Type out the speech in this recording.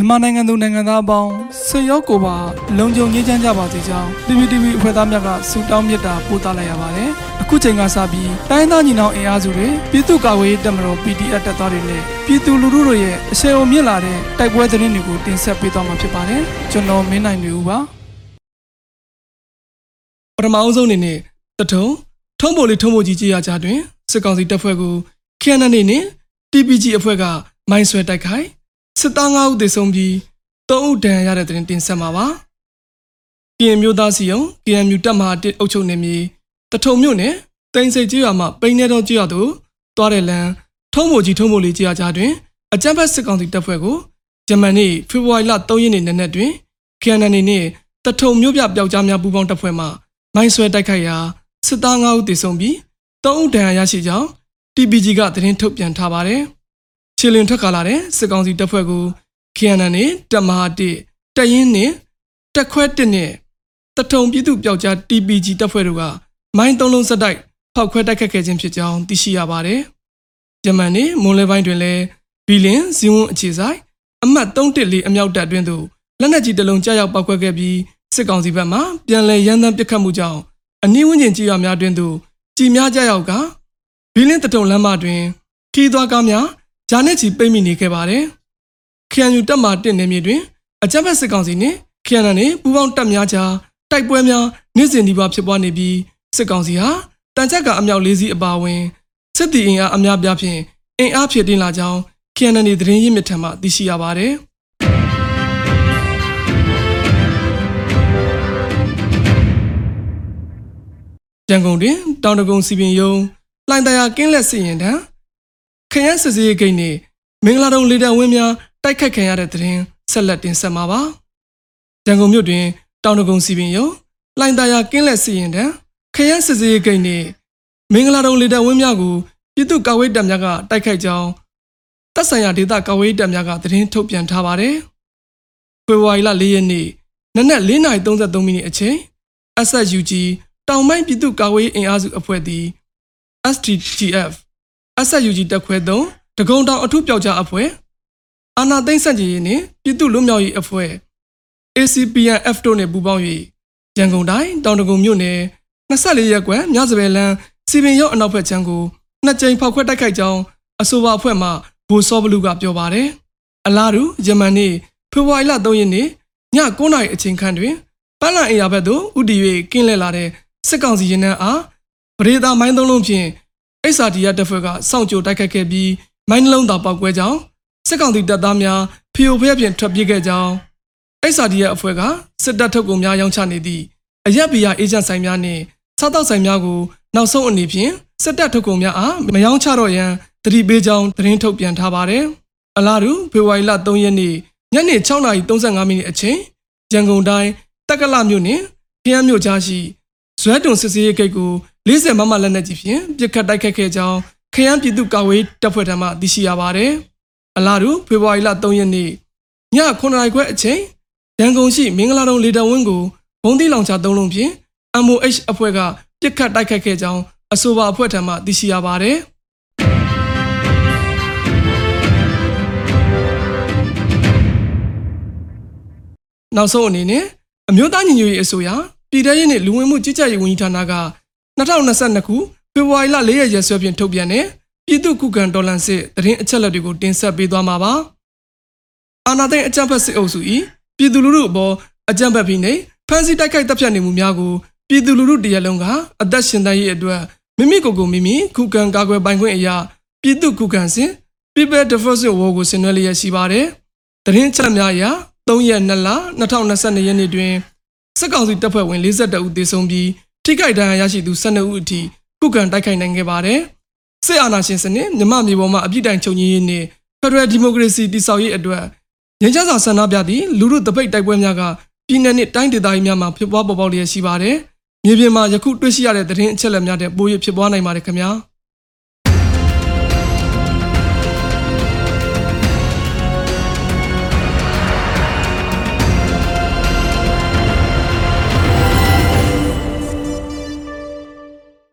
မြန်မာနိုင်ငံသူနိုင်ငံသားအပေါင်းဆွေရောက်ကိုပါလုံခြုံရေးချမ်းကြပါစေကြောင်း PPTV အဖွဲ့သားများကဆုတောင်းမေတ္တာပို့သလိုက်ရပါတယ်။အခုချိန်ကစပြီးတိုင်းသားညီနောင်အင်အားစုတွေပြည်သူ့ကာကွယ်ရေးတပ်မတော် PDF တပ်သားတွေနဲ့ပြည်သူလူထုတို့ရဲ့အဆင်အုံမြင့်လာတဲ့တိုက်ပွဲသတင်းတွေကိုတင်ဆက်ပေးသွားမှာဖြစ်ပါတယ်။ကျွန်တော်မင်းနိုင်နေဦးပါ။ပထမအဆုံးအနေနဲ့တထုံထုံးပေါ်လေးထုံးပေါ်ကြီးကြည်ရကြတွင်စစ်ကောင်စီတပ်ဖွဲ့ကို KNN နဲ့ TPG အဖွဲ့ကမိုင်းဆွဲတိုက်ခိုက် စစ်သား9ဦးသေဆုံးပြီး3ဦးဒဏ်ရာရတဲ့တဲ့တင်ဆက်မှာပါ။ကရင်မျိုးသားစီယုံ KNU တပ်မဟာ1အုပ်ချုပ်နေမည်တထုံမြို့နယ်တိန်စိတ်ကြီးရွာမှပိန်းနေတော်ကြီးရွာသို့တွားတဲ့လမ်းထုံးမိုကြီးထုံးမိုလေးကြီးရွာကြားတွင်အကြမ်းဖက်စစ်ကောင်စီတပ်ဖွဲ့ကိုဂျမန်နေ့ဖေဖော်ဝါရီလ3ရက်နေ့နက်နက်တွင် KNN နှင့်တထုံမြို့ပြပျောက်ကြားများပူးပေါင်းတပ်ဖွဲ့မှမိုင်းဆွဲတိုက်ခိုက်ရာစစ်သား9ဦးသေဆုံးပြီး3ဦးဒဏ်ရာရရှိကြောင်း TPG ကသတင်းထုတ်ပြန်ထားပါတယ်။ ခြေလင်ထွက်ခါလာတဲ့စစ်ကောင်စီတပ်ဖွဲ့ကို KNN နဲ့တပ်မဟာ1တပ်ရင်းနဲ့တပ်ခွဲ1နဲ့တထုံပြည်သူပျောက်ကြား TPG တပ်ဖွဲ့တို့ကမိုင်းသုံးလုံးစက်တိုက်ဖောက်ခွဲတိုက်ခတ်ခဲ့ခြင်းဖြစ်ကြောင်းသိရှိရပါတယ်။ဂျမန်နဲ့မွန်လေပိုင်းတွင်လည်းဘီလင်ဇီဝွန်အခြေဆိုင်အမှတ်314အမြောက်တပ်အတွင်းသို့လက်နက်ကြီးတစ်လုံးကြားရောက်ပောက်ခွဲခဲ့ပြီးစစ်ကောင်စီဘက်မှပြန်လည်ရန်တမ်းပစ်ခတ်မှုကြောင့်အနည်းဝန်းကျင်ကြီးရွာများတွင်သို့ကြည်များကြရောက်ကဘီလင်းတတုံလမ်းမတွင်ခီးသွားကားများ ဂျာနဲ့ချီပိတ်မိနေခဲ့ပါတယ်။ KNU တပ်မှတစ်နေမြေတွင်အကြမ်းဖက်စစ်ကောင်စီနှင့် KNN နှင့်ပူးပေါင်းတပ်များကြားတိုက်ပွဲများနေ့စဉ်ဒီပါဖြစ်ပွားနေပြီးစစ်ကောင်စီဟာတန်ချက်ကအမြောက်၄စီးအပါအဝင်စစ်တီအင်အားအများပြားဖြင့်အင်အားဖြစ်တင်လာကြောင်း KNN သတင်းရင်းမြစ်ထံမှသိရှိရပါတယ်။ရန်ကုန်တွင်တောင်တကုံစီပင်ယုံလှိုင်တရာကင်းလက်စီရင်တံ ခရမ်းစစ်စေးဂိတ်နှင့်မင်္ဂလာတုံလေတံဝင်းများတိုက်ခိုက်ခံရတဲ့တဲ့ရင်ဆက်လက်တင်ဆက်မှာပါရန်ကုန်မြို့တွင် တောင်တကုံစီပင်ယုံလှိုင်တရာကင်းလက်စီရင်တံခရမ်းစစ်စေးဂိတ်နှင့်မင်္ဂလာတုံလေတံဝင်းများကိုပြည်သူ့ကာဝေးတပ်များကတိုက်ခိုက်ကြောင်းတပ်ဆိုင်ရာဒေသကာဝေးတပ်များကသတင်းထုတ်ပြန်ထားပါတယ်ဖေဖော်ဝါရီလ၄ရက်နေ့နနက်4:33မိနစ်အချိန် SSUG တောင်ပိုင်းပြည်သူ့ကာကွယ်ရေးအင်အားစုအဖွဲ့သည် STGF SSUG တပ်ခွဲ3တကုံတောင်အထုပျောက်ကြားအဖွဲ့အာနာသိန်းစန့်ကျင်ရေးနှင့်ပြည်သူ့လွတ်မြောက်ရေးအဖွဲ့ ACPNF တို့နှင့်ပူးပေါင်း၍ရန်ကုန်တိုင်းတောင်တကုံမြို့နယ်24ရပ်ကွက်မြစပယ်လန်းစီပင်ရောက်အနောက်ဘက်ခြမ်းကိုနှစ်ကြိမ်ဖောက်ခွဲတိုက်ခိုက်ကြောင်းအဆိုပါအဖွဲ့မှဘူစောဘလူကပြောပါတယ်။အလားတူယမန်နေ့ဖေဖော်ဝါရီလ3ရက်နေ့ည9:00နာရီအချိန်ခန့်တွင်ပန်းလန်အေယာဘက်သို့ဥတီ၍ကင်းလှည့်လာတဲ့စစ်ကောင်စီရင်နှန်းအားပရိသာမိုင်းသုံးလုံးဖြင့် XRD ရတပ်ဖွဲ့ကစောင့်ကြိုတိုက်ခတ်ခဲ့ပြီးမိုင်းနှလုံးသာပောက်ကွဲကြောင်းစစ်ကောင်စီတပ်သားများဖီယိုဖျက်ဖြင့်ထွက်ပြေးခဲ့ကြောင်း XRD ရအဖွဲ့ကစစ်တပ်ထုတ်ကုန်များရောင်းချနေသည့်အရက်ဘီယာအေဂျင့်ဆိုင်များနှင့်စားတောက်ဆိုင်များကိုနောက်ဆုံးအနေဖြင့်စစ်တပ်ထုတ်ကုန်များအားမရောင်းချတော့ရန်တတိပေးကြောင်းသတင်းထုတ်ပြန်ထားပါတယ်။အလားတူဖေဖော်ဝါရီလ3ရက်နေ့ညနေ6:35မိနစ်အချိန်ရန်ကုန်တိုင်းတက္ကလမြို့နယ်ခရမ်းမြို့ကြားရှိဇွဲတုံစစ်စေးရေးဂိတ်ကို 40မမလက်နက်ကြီးဖြင့်ပစ်ခတ်တိုက်ခတ်ခဲ့ကြောင်းခရမ်းပြည်သူ့ကာကွယ်တပ်ဖွဲ့ထံမှသိရှိရပါတယ်။အလားတူဖေဖော်ဝါရီလ3ရက်နေ့ည9:00နာရီခွဲအချိန်ရန်ကုန်ရှိမင်္ဂလာတုံလေတံဝင်းကိုဘုံသီးလောင်ချသုံးလုံးဖြင့် MOH အဖွဲ့ကပစ်ခတ်တိုက်ခတ်ခဲ့ကြောင်းအဆိုပါအဖွဲ့ထံမှသိရှိရပါတယ်။နောက်ဆုံးအနေနဲ့အမျိုးသားညီညွတ်ရေးအစိုးရပြည်ထရေးနှင့်လူဝင်မှုကြီးကြပ်ရေးဝန်ကြီးဌာနက 2022ခုဖေဖော်ဝါရီလ4ရက်ရက်စွဲဖြင့်ထုတ်ပြန်တဲ့ပြည်သူ့ခုခံတော်လှန်စစ်တရင်အချက်လက်တွေကိုတင်ဆက်ပေးသွားမှာပါ။အာဏာသိမ်းအကြမ်းဖက်စစ်အုပ်စု၏ပြည်သူလူထုအပေါ်အကြမ်းဖက်ပြီးနေဖမ်းဆီးတိုက်ခိုက်တပ်ဖြတ်နေမှုများကိုပြည်သူလူထုတရက်လုံးကအသက်ရှင်သန်ရေးအတွက်မိမိကိုယ်ကိုမိမိခုခံကာကွယ်ပိုင်ခွင့်အရာပြည်သူ့ခုခံစဉ် People Defensive War ကိုဆင်နွှဲလျက်ရှိပါတယ်။တရင်ချက်များအရ3ရက်2လ2022ရက်နေ့တွင်စစ်ကောင်စီတပ်ဖွဲ့ဝင်42ဦးသေဆုံးပြီး ထိခိုက်ဒဏ်ရာရရှိသူ12ဦးအထိခုခံတိုက်ခိုက်နိုင်ခဲ့ပါတယ်။စစ်အာဏာရှင်စနစ်မြမမြေပေါ်မှာအပြစ်တိုင်ချုပ်ငြိမ်းရေးနှင့်ဖက်ဒရယ်ဒီမိုကရေစီတည်ဆောက်ရေးအတွက်ငြိမ်းချမ်းစွာဆန္ဒပြသည့်လူထုတပိတ်တိုက်ပွဲများကပြည်내နှင့်တိုင်းဒေသကြီးများမှာဖြစ်ပွားပေါ်ပေါက်လျက်ရှိပါတယ်။မြေပြင်မှာယခုတွေ့ရှိရတဲ့သတင်းအချက်အလက်များတဲ့ပို၍ဖြစ်ပွားနိုင်ပါတယ်ခင်ဗျာ။